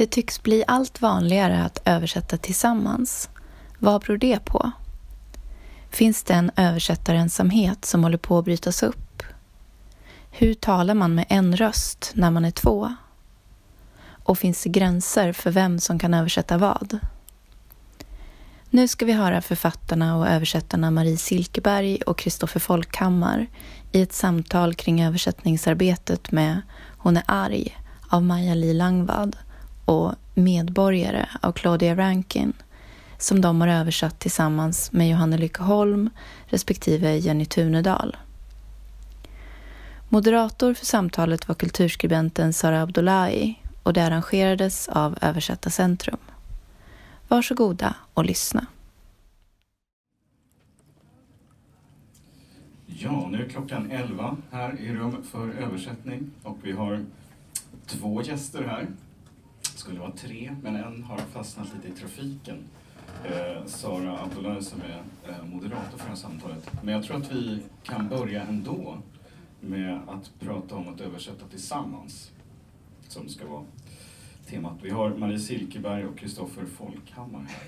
Det tycks bli allt vanligare att översätta tillsammans. Vad beror det på? Finns det en översättarensamhet som håller på att brytas upp? Hur talar man med en röst när man är två? Och finns det gränser för vem som kan översätta vad? Nu ska vi höra författarna och översättarna Marie Silkeberg och Kristoffer Folkhammar i ett samtal kring översättningsarbetet med Hon är arg av Maja-Li Langvad och Medborgare av Claudia Rankin som de har översatt tillsammans med Johanne Lyckeholm respektive Jenny Tunedal. Moderator för samtalet var kulturskribenten Sara Abdullahi och det arrangerades av Översättarcentrum. Varsågoda och lyssna. Ja, nu är klockan 11 här i rum för översättning och vi har två gäster här. Skulle vara tre, men en har fastnat lite i trafiken. Eh, Sara Abdullahi som är eh, moderator för det här samtalet. Men jag tror att vi kan börja ändå med att prata om att översätta tillsammans, som ska vara temat. Vi har Marie Silkeberg och Kristoffer Folkhammar här.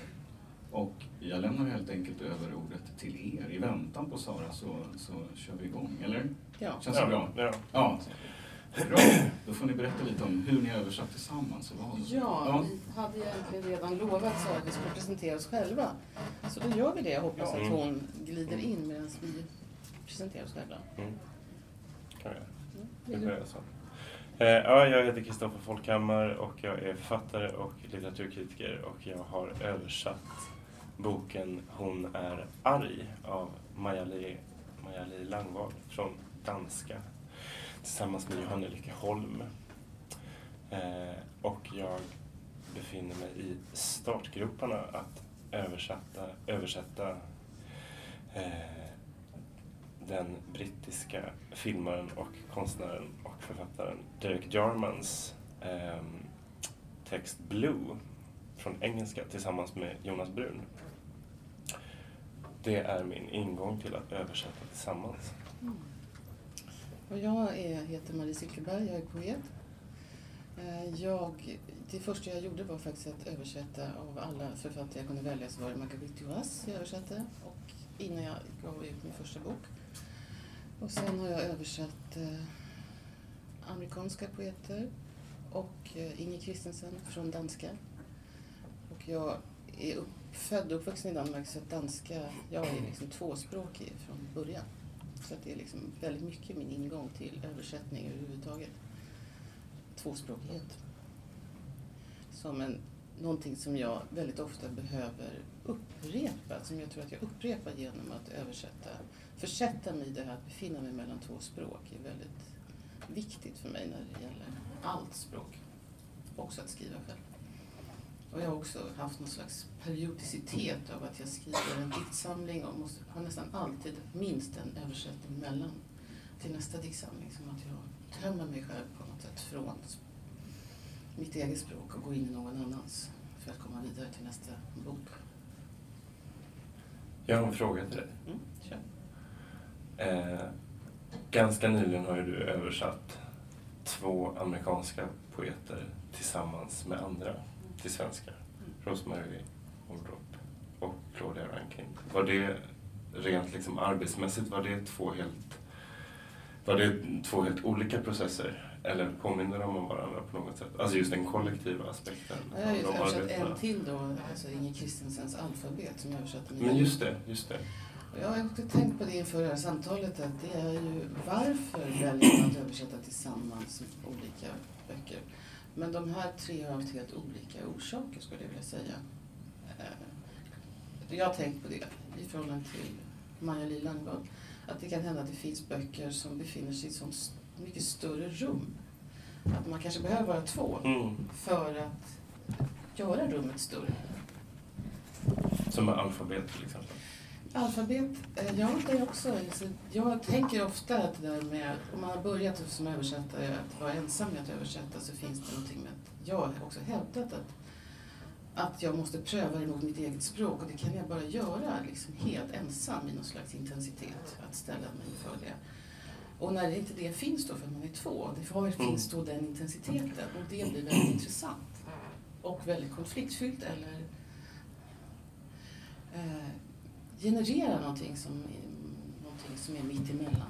Och jag lämnar helt enkelt över ordet till er. I väntan på Sara så, så kör vi igång, eller? Ja. Känns det Ja, bra? ja. Ja. Bra. Då får ni berätta lite om hur ni har översatt tillsammans. Och vad. Ja, vi hade egentligen redan lovat Sara att vi skulle presentera oss själva. Så då gör vi det. Jag hoppas att Mm. hon glider in medan vi presenterar oss själva. Mm. Kan jag. Mm. Det Vill så. Eh, ja, jag heter Kristoffer Folkhammar och jag är författare och litteraturkritiker och jag har översatt boken Hon är arg av Maja-Li Langvad från danska tillsammans med Johanne Lyckeholm. Eh, och jag befinner mig i startgroparna att översätta, översätta eh, den brittiska filmaren och konstnären och författaren Derek Jarmans ehm, text Blue från engelska tillsammans med Jonas Brun. Det är min ingång till att översätta tillsammans. Mm. Och jag är, heter Marie Silkeberg, jag är poet. Eh, jag, det första jag gjorde var faktiskt att översätta av alla författare jag kunde välja så var det Marguerite Duras jag översatte och innan jag gav ut min första bok. Och sen har jag översatt eh, amerikanska poeter och eh, Inger Christensen från danska. Och jag är upp, född och uppvuxen i Danmark så att danska, jag är liksom tvåspråkig från början. Så att det är liksom väldigt mycket min ingång till översättning överhuvudtaget. Tvåspråkighet. Som en, någonting som jag väldigt ofta behöver upprepa, som jag tror att jag upprepar genom att översätta. Försätta mig i det här att befinna mig mellan två språk är väldigt viktigt för mig när det gäller allt språk. Också att skriva själv. Och jag har också haft någon slags periodicitet av att jag skriver en diktsamling och måste, har nästan alltid minst en översättning mellan till nästa diktsamling. Som att jag tömmer mig själv på något sätt från mitt eget språk och går in i någon annans för att komma vidare till nästa bok. Jag har en fråga till dig. Mm, kör. Eh, ganska nyligen har ju du översatt två amerikanska poeter tillsammans med andra till svenska. Rosemary Waldrop och Claudia Rankin. Var det rent liksom arbetsmässigt, var det två helt, var det två helt olika processer? Eller påminner de om varandra på något sätt? Alltså just den kollektiva aspekten. Jag har ju översatt en till då, alltså Inger Christensens alfabet som jag översatte med Men just det, just det. Jag har också tänkt på det inför det här samtalet att det är ju varför väljer man att översätta tillsammans olika böcker. Men de här tre har haft helt olika orsaker skulle jag vilja säga. Eh, Jag har tänkt på det i förhållande till Maja-Li Langvad. Att det kan hända att det finns böcker som befinner sig i ett sånt mycket större rum. Att man kanske behöver vara två Mm. för att göra rummet större. Som alfabet till exempel. Alfabet, eh, ja det också. Jag tänker ofta att det där med, om man har börjat som översättare, att vara ensam med att översätta så finns det någonting med att jag har också hävdat att, att jag måste pröva det mot mitt eget språk och det kan jag bara göra liksom helt ensam i någon slags intensitet, att ställa mig inför det. Och när det inte det finns då för man är två, det finns då den intensiteten och det blir väldigt intressant. och väldigt konfliktfyllt eller eh, generera någonting som, är- någonting som är mitt emellan.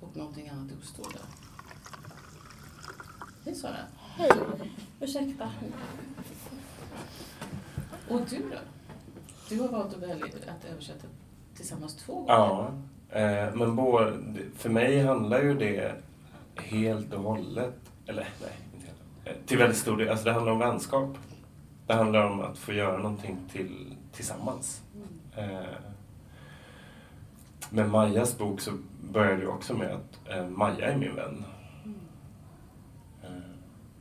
Och någonting annat uppstår där. Hej Sara. Hej. Ursäkta. Och du då? Du har valt att välja att översätta tillsammans två gånger. Ja, eh, men både, för mig handlar ju det helt och hållet, eller nej, inte helt, eh, till väldigt stor del, alltså det handlar om vänskap. Det handlar om att få göra någonting till, tillsammans. Mm. Eh, med Majas bok så började det också med att eh, Maja är min vän. Eh,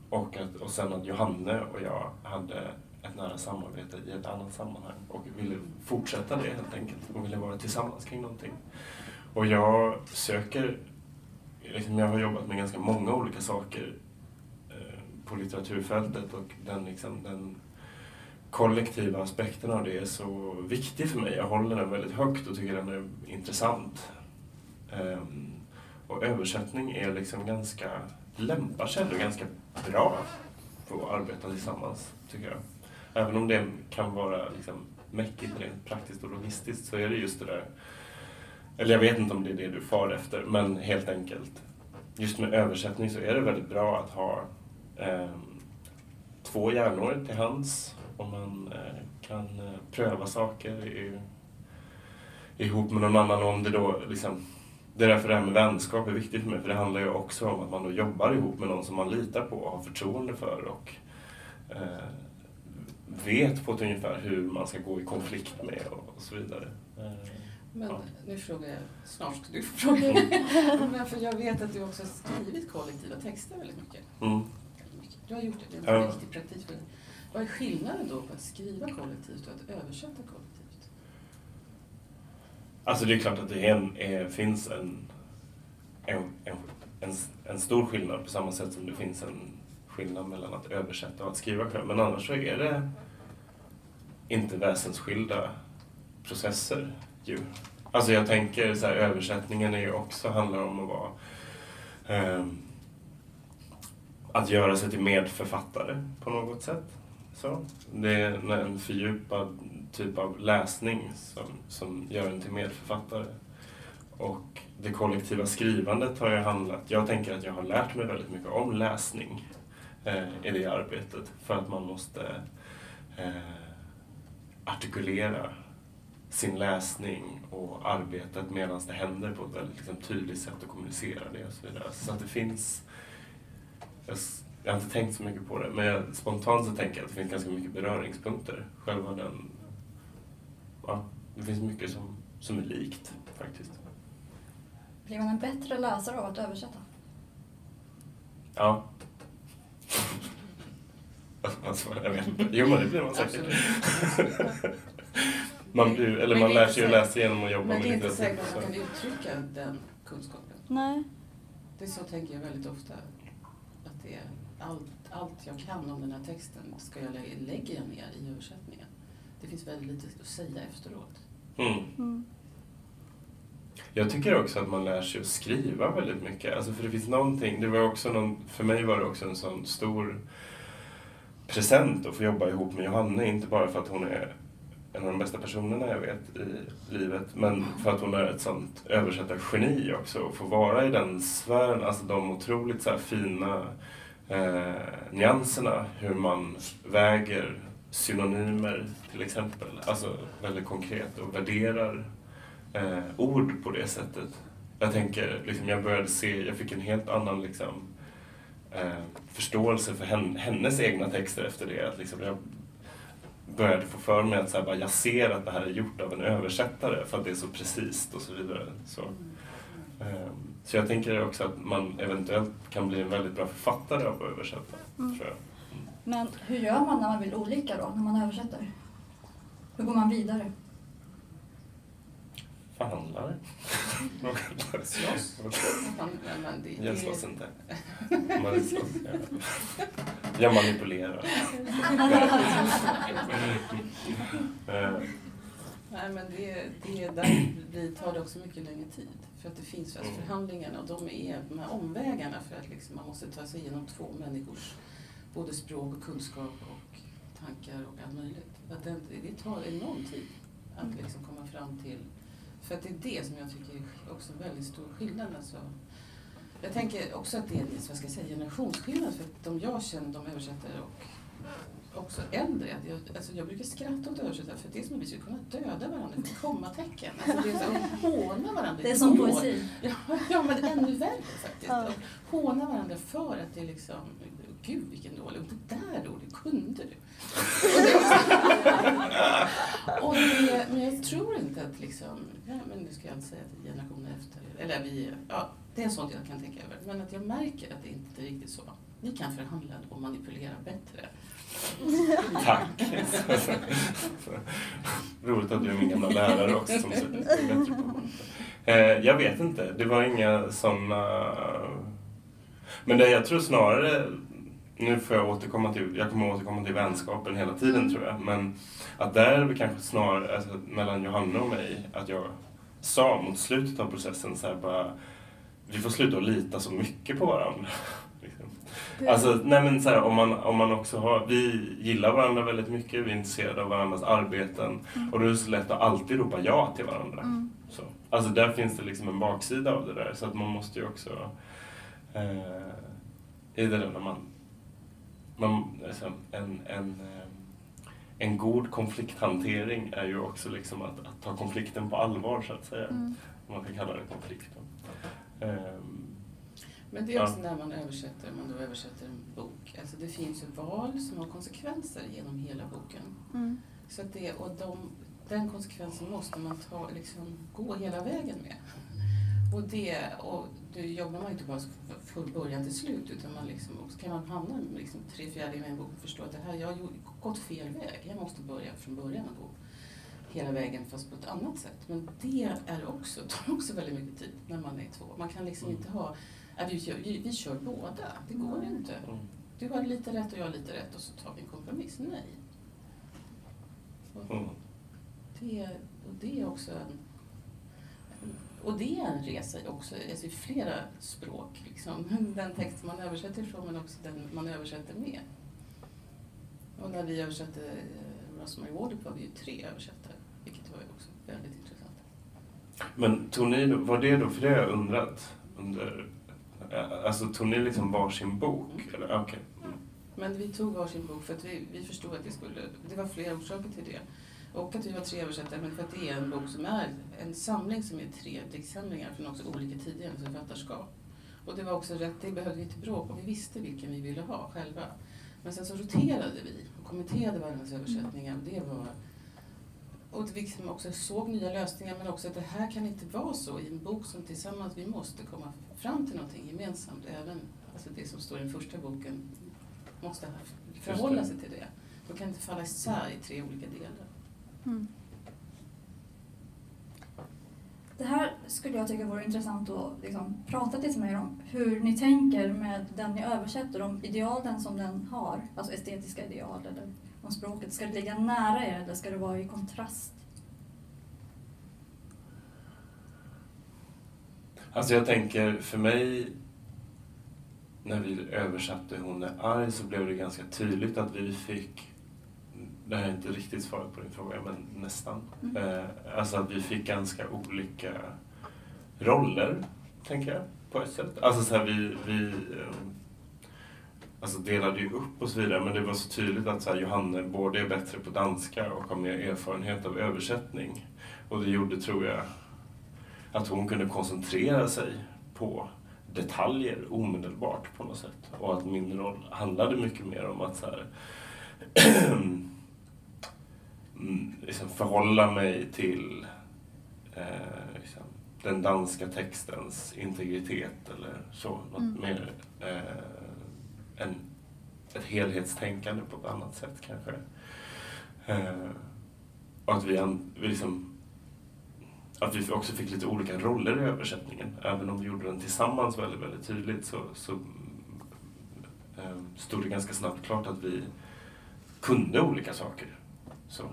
och, att, och sen att Johanne och jag hade ett nära samarbete i ett annat sammanhang och ville fortsätta det helt enkelt och ville vara tillsammans kring någonting. Och jag söker, liksom jag har jobbat med ganska många olika saker eh, på litteraturfältet och den, liksom, den kollektiva aspekten av det är så viktig för mig. Jag håller den väldigt högt och tycker den är intressant. Um, och översättning är liksom ganska, lämpar sig ändå ganska bra för att arbeta tillsammans, tycker jag. Även om det kan vara liksom mäckigt rent praktiskt och logistiskt så är det just det där, eller jag vet inte om det är det du far efter, men helt enkelt. Just med översättning så är det väldigt bra att ha um, två hjärnor till hands och man eh, kan eh, pröva saker i, ihop med någon annan. Och om det då liksom, det är därför det här med vänskap är viktigt för mig, för det handlar ju också om att man då jobbar ihop med någon som man litar på och har förtroende för och eh, vet på ett ungefär hur man ska gå i konflikt med och, och så vidare. Men Ja. nu frågar jag, snart ska du få fråga. Men för jag vet att du också har skrivit kollektiva texter väldigt mycket. mm. Du har gjort det, det är en Ja. riktig praktik. Vad är skillnaden då på att skriva kollektivt och att översätta kollektivt? Alltså det är klart att det är en, är, finns en, en, en, en, en stor skillnad på samma sätt som det finns en skillnad mellan att översätta och att skriva själv. Men annars så är det inte väsensskilda processer ju. Alltså jag tänker så här, översättningen är ju också handlar om att vara eh, att göra sig till medförfattare på något sätt. Så. Det är en fördjupad typ av läsning som, som gör en till medförfattare. Och det kollektiva skrivandet har ju handlat, jag tänker att jag har lärt mig väldigt mycket om läsning eh, i det arbetet för att man måste eh, artikulera sin läsning och arbetet medan det händer på ett väldigt liksom, tydligt sätt och kommunicera det och så vidare. Så att det finns jag, har inte tänkt så mycket på det, men jag, spontant så tänker jag att det finns ganska mycket beröringspunkter. Själva den... Ja, det finns mycket som, som är likt faktiskt. Blir man en bättre läsare av att översätta? Ja. alltså, jag vet inte. Jo, men det blir man säkert. Man, blir, eller Men man lär sig att läsa genom att jobba Men med det är inte litteratur. säkert att man så. kan uttrycka den kunskapen. Nej. Det är så tänker jag väldigt ofta. Att det är allt, allt jag kan om den här texten ska jag lä- lägger jag ner i översättningen. Det finns väldigt lite att säga efteråt. Mm. Mm. Jag tycker också att man lär sig att skriva väldigt mycket. Alltså för det finns någonting, det var också någon, för mig var det också en sån stor present att få jobba ihop med Johanne. Inte bara för att hon är en av de bästa personerna jag vet i livet, men för att hon är ett sånt översättargeni också. Och få vara i den sfären, alltså de otroligt så här fina eh, nyanserna, hur man väger synonymer till exempel, alltså väldigt konkret och värderar eh, ord på det sättet. Jag tänker, liksom, jag började se, jag fick en helt annan liksom, eh, förståelse för hen, hennes egna texter efter det. Att, liksom, jag började få för mig att så här, bara, jag ser att det här är gjort av en översättare för att det är så precis och så vidare. Så, eh, så jag tänker också att man eventuellt kan bli en väldigt bra författare av att översätta. Mm. Tror jag. Men hur gör man när man vill olika då, när man översätter? Hur går man vidare? Slåss. Det, Jag slåss inte. Man slåss, ja. Jag manipulerar. Eh, nej, men det, det, där blir, tar det också mycket längre tid. För att det finns Mm. förhandlingarna och de är de här omvägarna för att liksom, man måste ta sig igenom två människors både språk och kunskap och tankar och allt möjligt. Att det, det tar enorm tid att liksom komma fram till, för att det är det som jag tycker är också en väldigt stor skillnad. Alltså, jag tänker också att det är vad ska jag säga, generationsskillnad, för att de jag känner, de översättare och också äldre. Jag, alltså jag brukar skratta åt översättare för det är som att vi skulle kunna döda varandra för kommatecken. Alltså det är så, håna varandra. Det är som poesi. Ja, ja, men ännu värre faktiskt. Ja. Håna varandra för att det är liksom, gud vilken dålig, och det där då, det kunde du. och det, men jag tror inte att liksom, ja men det ska jag inte säga att generationer efter, eller vi, ja det är sånt jag kan tänka över. Men att jag märker att det inte är riktigt så. Ni kan förhandla och manipulera bättre. Tack! Roligt att du är min gamla lärare också som sätter bättre på eh, Jag vet inte, det var inga sådana... Men det jag tror snarare, nu får jag återkomma till, jag kommer återkomma till vänskapen hela tiden tror jag, men att där är det kanske snarare, alltså, mellan Johanna och mig, att jag sa mot slutet av processen så här bara, vi får sluta att lita så mycket på varandra. Alltså, nej men så här, om, man, om man också har, vi gillar varandra väldigt mycket, vi är intresserade av varandras arbeten mm. och då är det så lätt att alltid ropa ja till varandra. Mm. Så. Alltså där finns det liksom en baksida av det där så att man måste ju också eh, i det där när man, man liksom, en, en, eh, en god konflikthantering är ju också liksom att, att ta konflikten på allvar så att säga. Mm. Om man kan kalla det konflikt. Um, men det är också ja. när man översätter, man då översätter en bok. Alltså det finns ju val som har konsekvenser genom hela boken. Mm. Så att det, och de, den konsekvensen måste man ta, liksom, gå hela vägen med. Och det, och det jobbar man inte bara från början till slut utan man liksom, också kan man hamna liksom, tre fjärdedelar i en bok och förstå att det här, jag har gått fel väg. Jag måste börja från början och gå hela vägen fast på ett annat sätt. Men det är också, tar också väldigt mycket tid när man är två. Man kan liksom mm. inte ha vi, kör, vi kör båda, det går mm. inte. Du har lite rätt och jag har lite rätt och så tar vi en kompromiss. Nej. Och mm. det, och det är också en och det är en resa också, alltså i flera språk. Liksom. Den text man översätter ifrån men också den man översätter med. Och när vi översatte eh, Rosemary Wardip var vi ju tre översättare, vilket var också väldigt intressant. Men tog ni, var det då, för det har jag undrat under alltså tog ni liksom varsin bok? Mm. Eller? Okay. Mm. Men vi tog varsin bok för att vi, vi förstod att det skulle, det var flera orsaker till det. Och att vi var tre översättare, men för att det är en bok som är en samling som är tre diktsamlingar från också olika tider i författarskap. Och det var också rätt, det behövde vi inte bråka om, vi visste vilken vi ville ha själva. Men sen så roterade vi och kommenterade varandras översättningar. Det var och vi liksom också såg nya lösningar men också att det här kan inte vara så i en bok som tillsammans, vi måste komma fram till någonting gemensamt. Även alltså det som står i den första boken måste förhålla sig till det. Då kan det inte falla isär i tre olika delar. Mm. Det här skulle jag tycka vore intressant att liksom prata lite mer om. Hur ni tänker med den ni översätter, om idealen som den har, alltså estetiska ideal eller om språket. Ska det ligga nära er eller ska det vara i kontrast? Alltså jag tänker, för mig när vi översatte Hon är arg så blev det ganska tydligt att vi fick det här är inte riktigt svaret på din fråga, men nästan. Mm. Eh, alltså att vi fick ganska olika roller, tänker jag, på ett sätt. Alltså så här, vi, vi eh, alltså delade ju upp och så vidare, men det var så tydligt att så här, Johanne både är bättre på danska och har mer erfarenhet av översättning. Och det gjorde, tror jag, att hon kunde koncentrera sig på detaljer omedelbart på något sätt. Och att min roll handlade mycket mer om att så här, mm, liksom förhålla mig till eh, liksom, den danska textens integritet eller så. Något mm. mer eh, en, ett helhetstänkande på ett annat sätt kanske. Eh, och att vi, vi liksom att vi också fick lite olika roller i översättningen. Även om vi gjorde den tillsammans väldigt, väldigt tydligt så, så eh, stod det ganska snabbt klart att vi kunde olika saker. Så,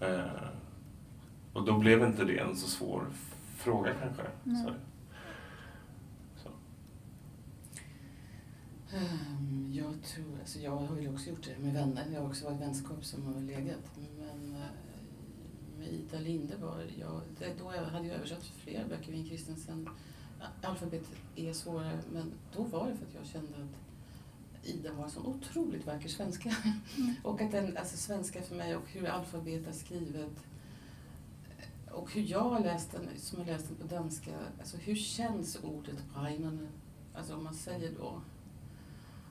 eh, och då blev inte det en så svår fråga kanske. Så. Jag tror, alltså jag har ju också gjort det med vänner. Jag har också varit vänskap som har legat. Men eh, med Ida Linde var jag, då hade jag översatt flera böcker, Vin Christensen. Alfabetet är svårare, men då var det för att jag kände att Ida har en så otroligt vacker svenska. Mm. och att den, alltså svenska för mig och hur alfabet är skrivet och hur jag har läst den, som har läst den på danska, alltså hur känns ordet Breinen? Alltså om man säger då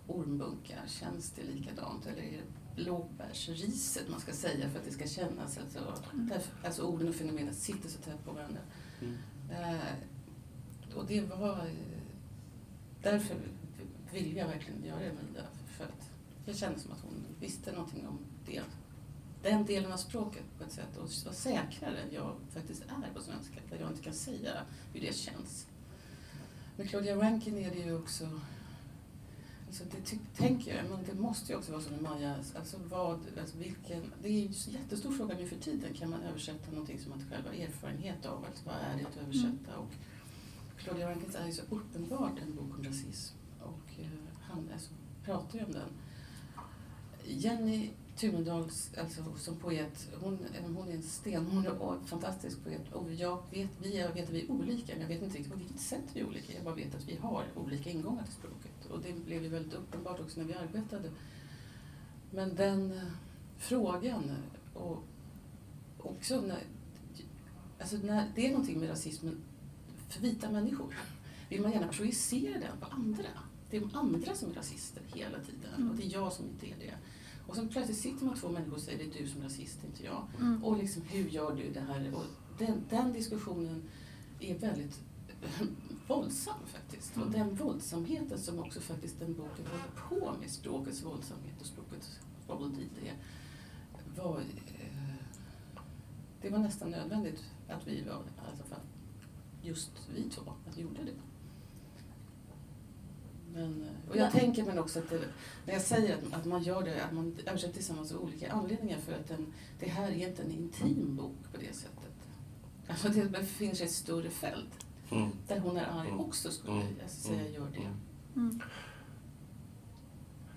ormbunkar, känns det likadant? Eller är det blåbärsriset man ska säga för att det ska kännas? Alltså, alltså orden och fenomenet sitter så tätt på varandra. Mm. Eh, och det var... Eh, därför ville jag verkligen göra det med Ida. För att det kändes som att hon visste någonting om det. Den delen av språket på ett sätt och var säkrare än jag faktiskt är på svenska. Där jag inte kan säga hur det känns. Med Claudia Rankin är det ju också... Alltså det tänker jag, men det måste ju också vara som Maja. Alltså vad, alltså vilken, det är ju en jättestor fråga nu för tiden. Kan man översätta någonting som man själv har erfarenhet av? Alltså vad är det att översätta? Och Claudia Rankins är ju så uppenbart en bok om rasism. Och eh, han alltså, pratar ju om den. Jenny Tunedal, alltså som poet, hon, hon är en stenhård och fantastisk poet. Och jag vet, vi, jag vet att vi är olika, men jag vet inte riktigt på vilket sätt vi är olika. Jag bara vet att vi har olika ingångar till språket. Och det blev ju väldigt uppenbart också när vi arbetade. Men den eh, frågan och också när, alltså när det är någonting med rasismen för vita människor vill man gärna projicera den på andra. Det är de andra som är rasister hela tiden och det är jag som inte är det. Och sen plötsligt sitter man två människor och säger det är du som är rasist, inte jag. Mm. Och liksom, hur gör du det här? Och den, den diskussionen är väldigt våldsam faktiskt. Och den våldsamheten som också faktiskt den boken håller på med, språkets våldsamhet och språkets våld i det, var, eh, det var nästan nödvändigt att vi var, i alla fall just vi två, att vi gjorde det. Men, eh, och jag Ja. tänker men också att det, när jag säger att, att man gör det, att man översätter tillsammans av olika anledningar för att den, det här är inte en intim bok på det sättet. Alltså det befinner sig i ett större fält Mm. där hon är arg Mm. också skulle Mm. jag säga Mm. gör det. Mm. Mm.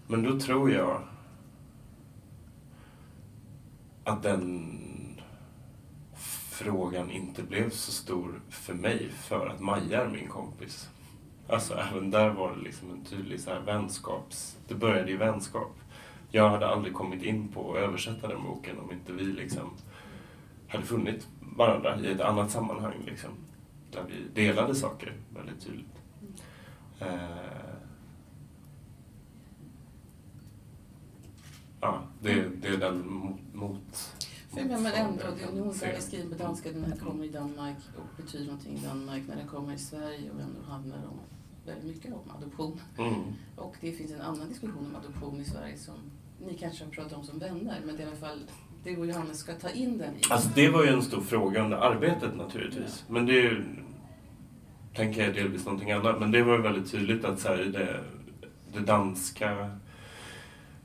Men då tror jag att den frågan inte blev så stor för mig för att Maja är min kompis. Alltså även där var det liksom en tydlig så här vänskaps... Det började ju vänskap. Jag hade aldrig kommit in på att översätta den boken om inte vi liksom hade funnit varandra i ett annat sammanhang. Liksom, där vi delade saker väldigt tydligt. Eh, ja, det, det är den mot... mot men, men ändå, det, är skriven på danska, den här kommer i Danmark och betyder någonting i Danmark. När den kommer i Sverige och ändå handlar om väldigt mycket om adoption. Mm. Och det finns en annan diskussion om adoption i Sverige som ni kanske har pratat om som vänner, men det är i alla fall du och Johannes ska ta in den i. Alltså det var ju en stor fråga under arbetet naturligtvis. Men det är ju, tänker jag delvis någonting annat. Men det var ju väldigt tydligt att så här, det, det danska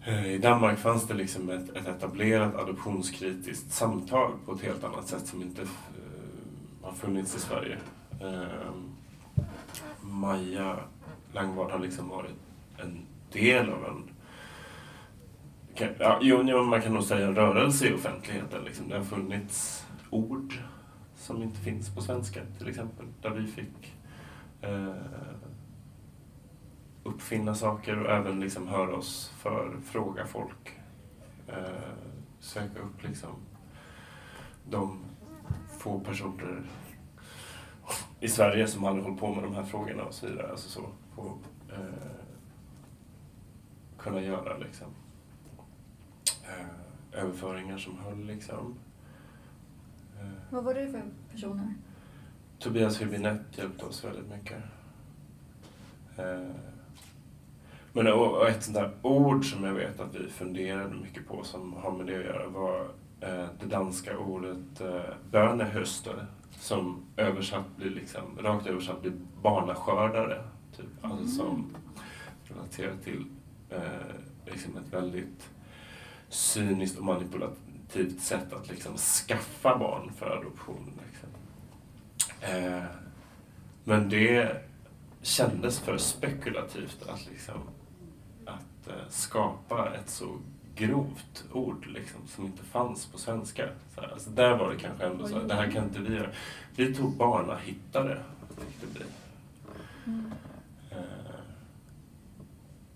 Eh, i Danmark fanns det liksom ett, ett etablerat adoptionskritiskt samtal på ett helt annat sätt som inte eh, har funnits i Sverige. Ehm, Maja Langvard har liksom varit en del av en kan- Ja, jo, jo, man kan nog säga en rörelse i offentligheten. Liksom. Det har funnits ord som inte finns på svenska, till exempel. Där vi fick eh, uppfinna saker och även liksom höra oss för, fråga folk. Eh, söka upp liksom de få personer i Sverige som hade hållit på med de här frågorna och så vidare. Alltså så, på, eh, kunna göra liksom eh, överföringar som höll liksom. Eh, Vad var det för personer? Tobias Hübinette hjälpte oss väldigt mycket. Men och, ett sånt där ord som jag vet att vi funderade mycket på som har med det att göra var eh, det danska ordet eh, bönehöster som översatt blir liksom, rakt översatt blir barnaskördare. Typ. Alltså som relaterat till eh, liksom ett väldigt cyniskt och manipulativt sätt att liksom skaffa barn för adoption. Liksom. Eh, men det kändes för spekulativt att liksom att eh, skapa ett så grovt ord liksom, som inte fanns på svenska. Så här, alltså, där var det kanske ändå så, det här kan inte vi göra. Vi tog barnahittare, fick det bli. Mm. Eh,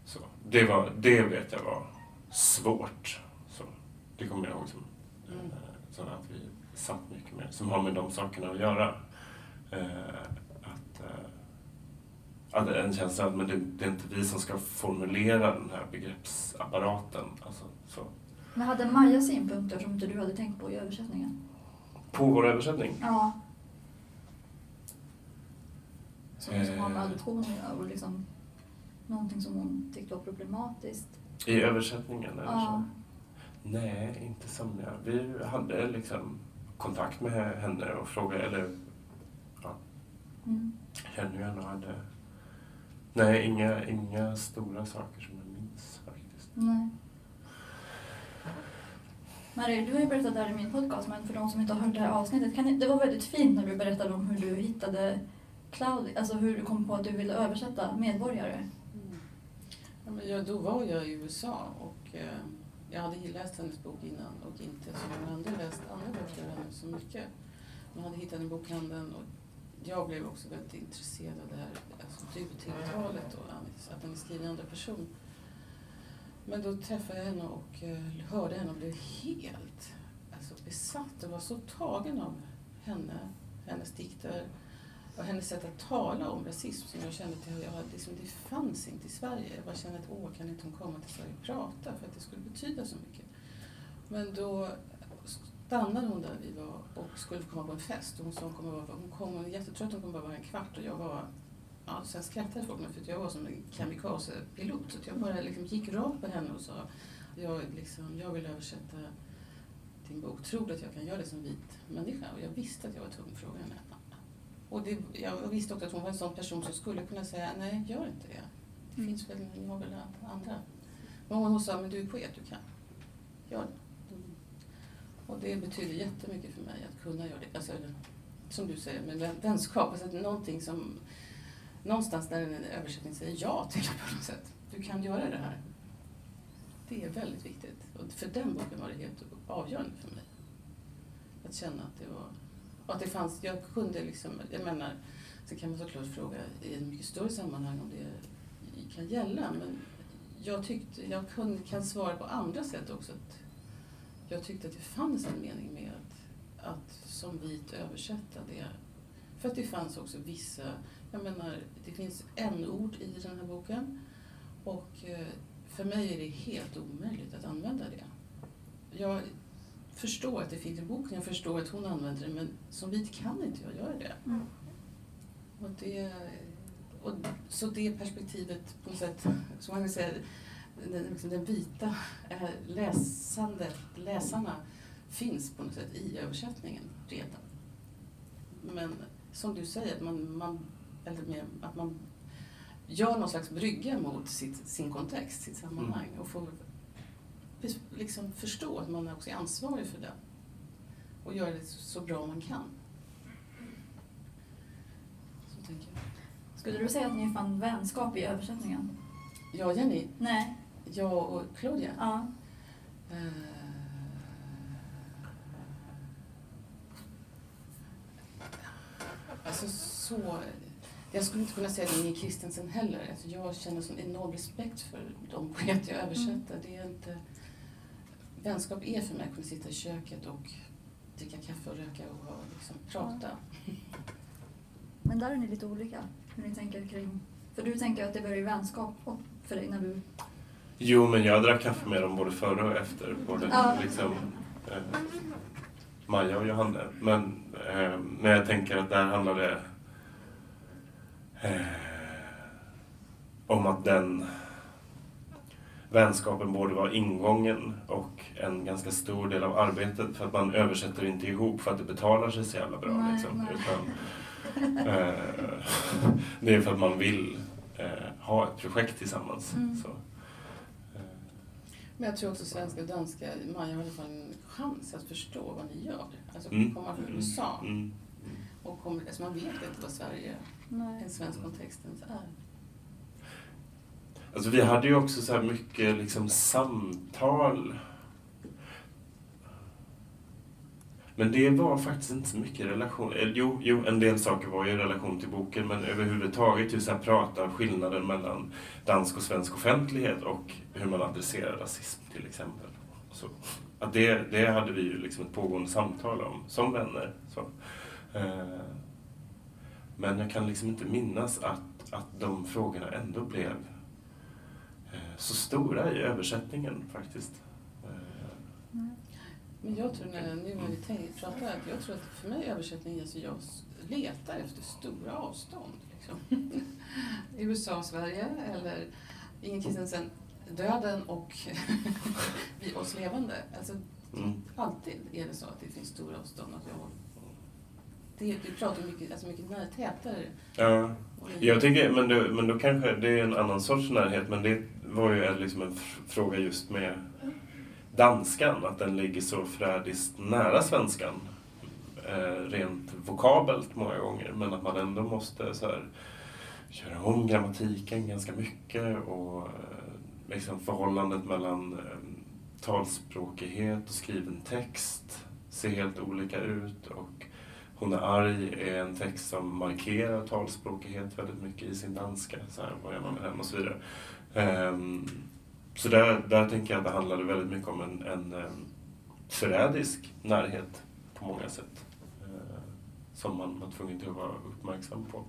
så. Det, var, det vet jag var svårt. Så. Det kommer jag ihåg som, Mm. eh, så att vi satt mycket mer, som har med de sakerna att göra. Att, att en känsla att men det, det är inte vi som ska formulera den här begreppsapparaten. Alltså, så. Men hade Maja synpunkter som inte du hade tänkt på i översättningen? På vår översättning? Ja. Som, som har med Eh. adoption att göra och liksom någonting som hon tyckte var problematiskt. I översättningen eller Ja. så? Nej, inte som jag. Vi hade liksom kontakt med henne och frågade, eller Mm. Henry och hade... Nej, inga, inga stora saker som jag minns faktiskt. Nej. Marie, du har ju berättat där i min podcast, men för de som inte har hört det här avsnittet, kan ni, det var väldigt fint när du berättade om hur du hittade Claudia, alltså hur du kom på att du ville översätta medborgare. Mm. Ja, men jag, då var jag i USA och eh, jag hade läst hennes bok innan och inte som många andra läst andra böcker av henne så mycket. Men hade hittat den i bokhandeln och jag blev också väldigt intresserad av det här alltså du-tilltalet och att den är skriven i andra person. Men då träffade jag henne och eh, hörde henne och blev helt alltså, besatt och var så tagen av henne, hennes dikter och hennes sätt att tala om rasism som jag kände att jag, liksom, det fanns inte i Sverige. Jag bara kände att åh, kan inte hon komma till Sverige och prata för att det skulle betyda så mycket. Men då stannade hon där vi var och skulle komma på en fest. Och hon hon kommer vara, hon kom, är jättetrött, hon kommer bara vara en kvart och jag var Ja, sen skrattade folk för att jag var som en kamikaze-pilot. Så jag bara liksom gick rakt på henne och sa jag, liksom, jag vill översätta din bok. Tror du att jag kan göra det som vit människa? Och jag visste att jag var tvungen att fråga henne. Och det, jag visste också att hon var en sån person som skulle kunna säga nej, gör inte det. Det Mm. finns väl, ni har väl andra. Men hon sa, men du är poet, du kan. Gör det. Och det betyder jättemycket för mig att kunna göra det. Alltså, som du säger, med vänskap. Alltså, att någonting som, någonstans där en översättning säger ja till på något sätt. Du kan göra det här. Det är väldigt viktigt. Och för den boken var det helt avgörande för mig. Att känna att det var och att det fanns, jag kunde liksom, jag menar, så kan man såklart fråga i ett mycket större sammanhang om det kan gälla, men jag tyckte, jag kunde, kan svara på andra sätt också. Att jag tyckte att det fanns en mening med att, att som vit översätta det. För att det fanns också vissa, jag menar, det finns en ord i den här boken och eh, för mig är det helt omöjligt att använda det. Jag förstår att det finns i boken, jag förstår att hon använder det, men som vit kan inte jag göra det. Mm. Och det och, så det perspektivet på något sätt, som man säga, den, liksom den vita eh, läsandet, läsarna finns på något sätt i översättningen redan. Men som du säger, att man, man, eller med, att man gör någon slags brygga mot sitt, sin kontext, sitt sammanhang och får liksom förstå att man också är ansvarig för det och göra det så, så bra man kan. Så tänker jag. Skulle du säga att ni fann vänskap i översättningen? Ja, Jenny, Nej. Jag och Claudia. Ja. Eh, Alltså så... Jag skulle inte kunna säga det med Kristensen heller. Alltså jag känner sån enorm respekt för de poeter jag översätter. Det är inte... Vänskap är för mig att kunna sitta i köket och dricka kaffe och röka och liksom, prata. Men där är ni lite olika, hur ni tänker kring... För du tänker att det börjar i vänskap för dig när du... Jo, men jag drack kaffe med dem både före och efter. Både Ja. liksom, eh, Maja och Johanne. Men, eh, men jag tänker att där handlar det eh, om att den vänskapen borde vara ingången och en ganska stor del av arbetet för att man översätter inte ihop för att det betalar sig så jävla bra. Nej, liksom, nej. Utan, eh, det är för att man vill eh, ha ett projekt tillsammans. Mm. Så, Men jag tror också svenska och danska, Maja har i alla fall en chans att förstå vad ni gör. Alltså Mm. kommer man från USA Mm. och kommer, alltså man vet inte vad Sverige, Nej. en svensk kontext ens är. Alltså vi hade ju också så här mycket liksom samtal. Men det var faktiskt inte så mycket relation. Eh, jo, jo, en del saker var ju i relation till boken, men överhuvudtaget just att prata skillnaden mellan dansk och svensk offentlighet och hur man adresserar rasism till exempel. Så, att det, det hade vi ju liksom ett pågående samtal om, som vänner. Så. Eh, Men jag kan liksom inte minnas att, att de frågorna ändå blev eh, så stora i översättningen faktiskt. Eh, mm. Men jag tror, när, nu när vi tänker, pratar, att jag tror att för mig översättning, alltså jag letar efter stora avstånd. Liksom. USA, Sverige eller Ingen Kristensen, döden och vi oss levande. Alltså, Mm. alltid är det så att det finns stora avstånd. Att jag, det, du pratar mycket, alltså mycket när, tätare. Ja, jag tänker, men då, men då kanske det är en annan sorts närhet, men det var ju en- liksom en fråga just med danskan, att den ligger så förrädiskt nära svenskan. Eh, rent vokabelt många gånger, men att man ändå måste så här, köra om grammatiken ganska mycket och eh, liksom förhållandet mellan eh, talspråkighet och skriven text ser helt olika ut. Och hon är arg är en text som markerar talspråkighet väldigt mycket i sin danska. Så här, vad gör man med den och så vidare. Ehm, så där, där tänker jag att det handlade väldigt mycket om en, en um, förrädisk närhet på många sätt. eh, som man var tvungen till att vara uppmärksam på.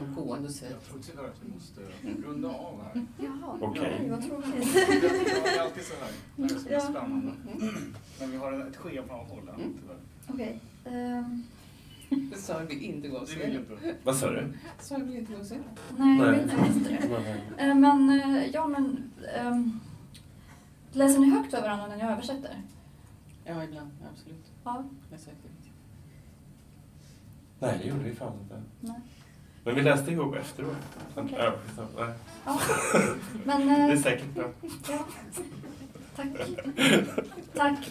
Någon gående säger Jag tror tyvärr att vi måste runda av här. Jaha, Okej. Oj, vad tråkigt. Det är alltid så här. Det är så Ja. spännande. Men vi har ett schema att hålla, Mm. tyvärr. Okej. ehm, Det sa jag vill inte gå och Det se. inte. Vad sa du? Sa jag vill inte gå och se. nej, jag Nej. vet jag vet inte det. Eh, Men, eh, ja men... ehm, läser ni högt för varandra när ni översätter? Ja, ibland. Absolut. Ja. Jag det. Nej, det gjorde vi fan inte. Nej. Men vi läste ihop efteråt. Okej. Ja. Men, Det är eh, säkert bra. ja. Tack. Tack.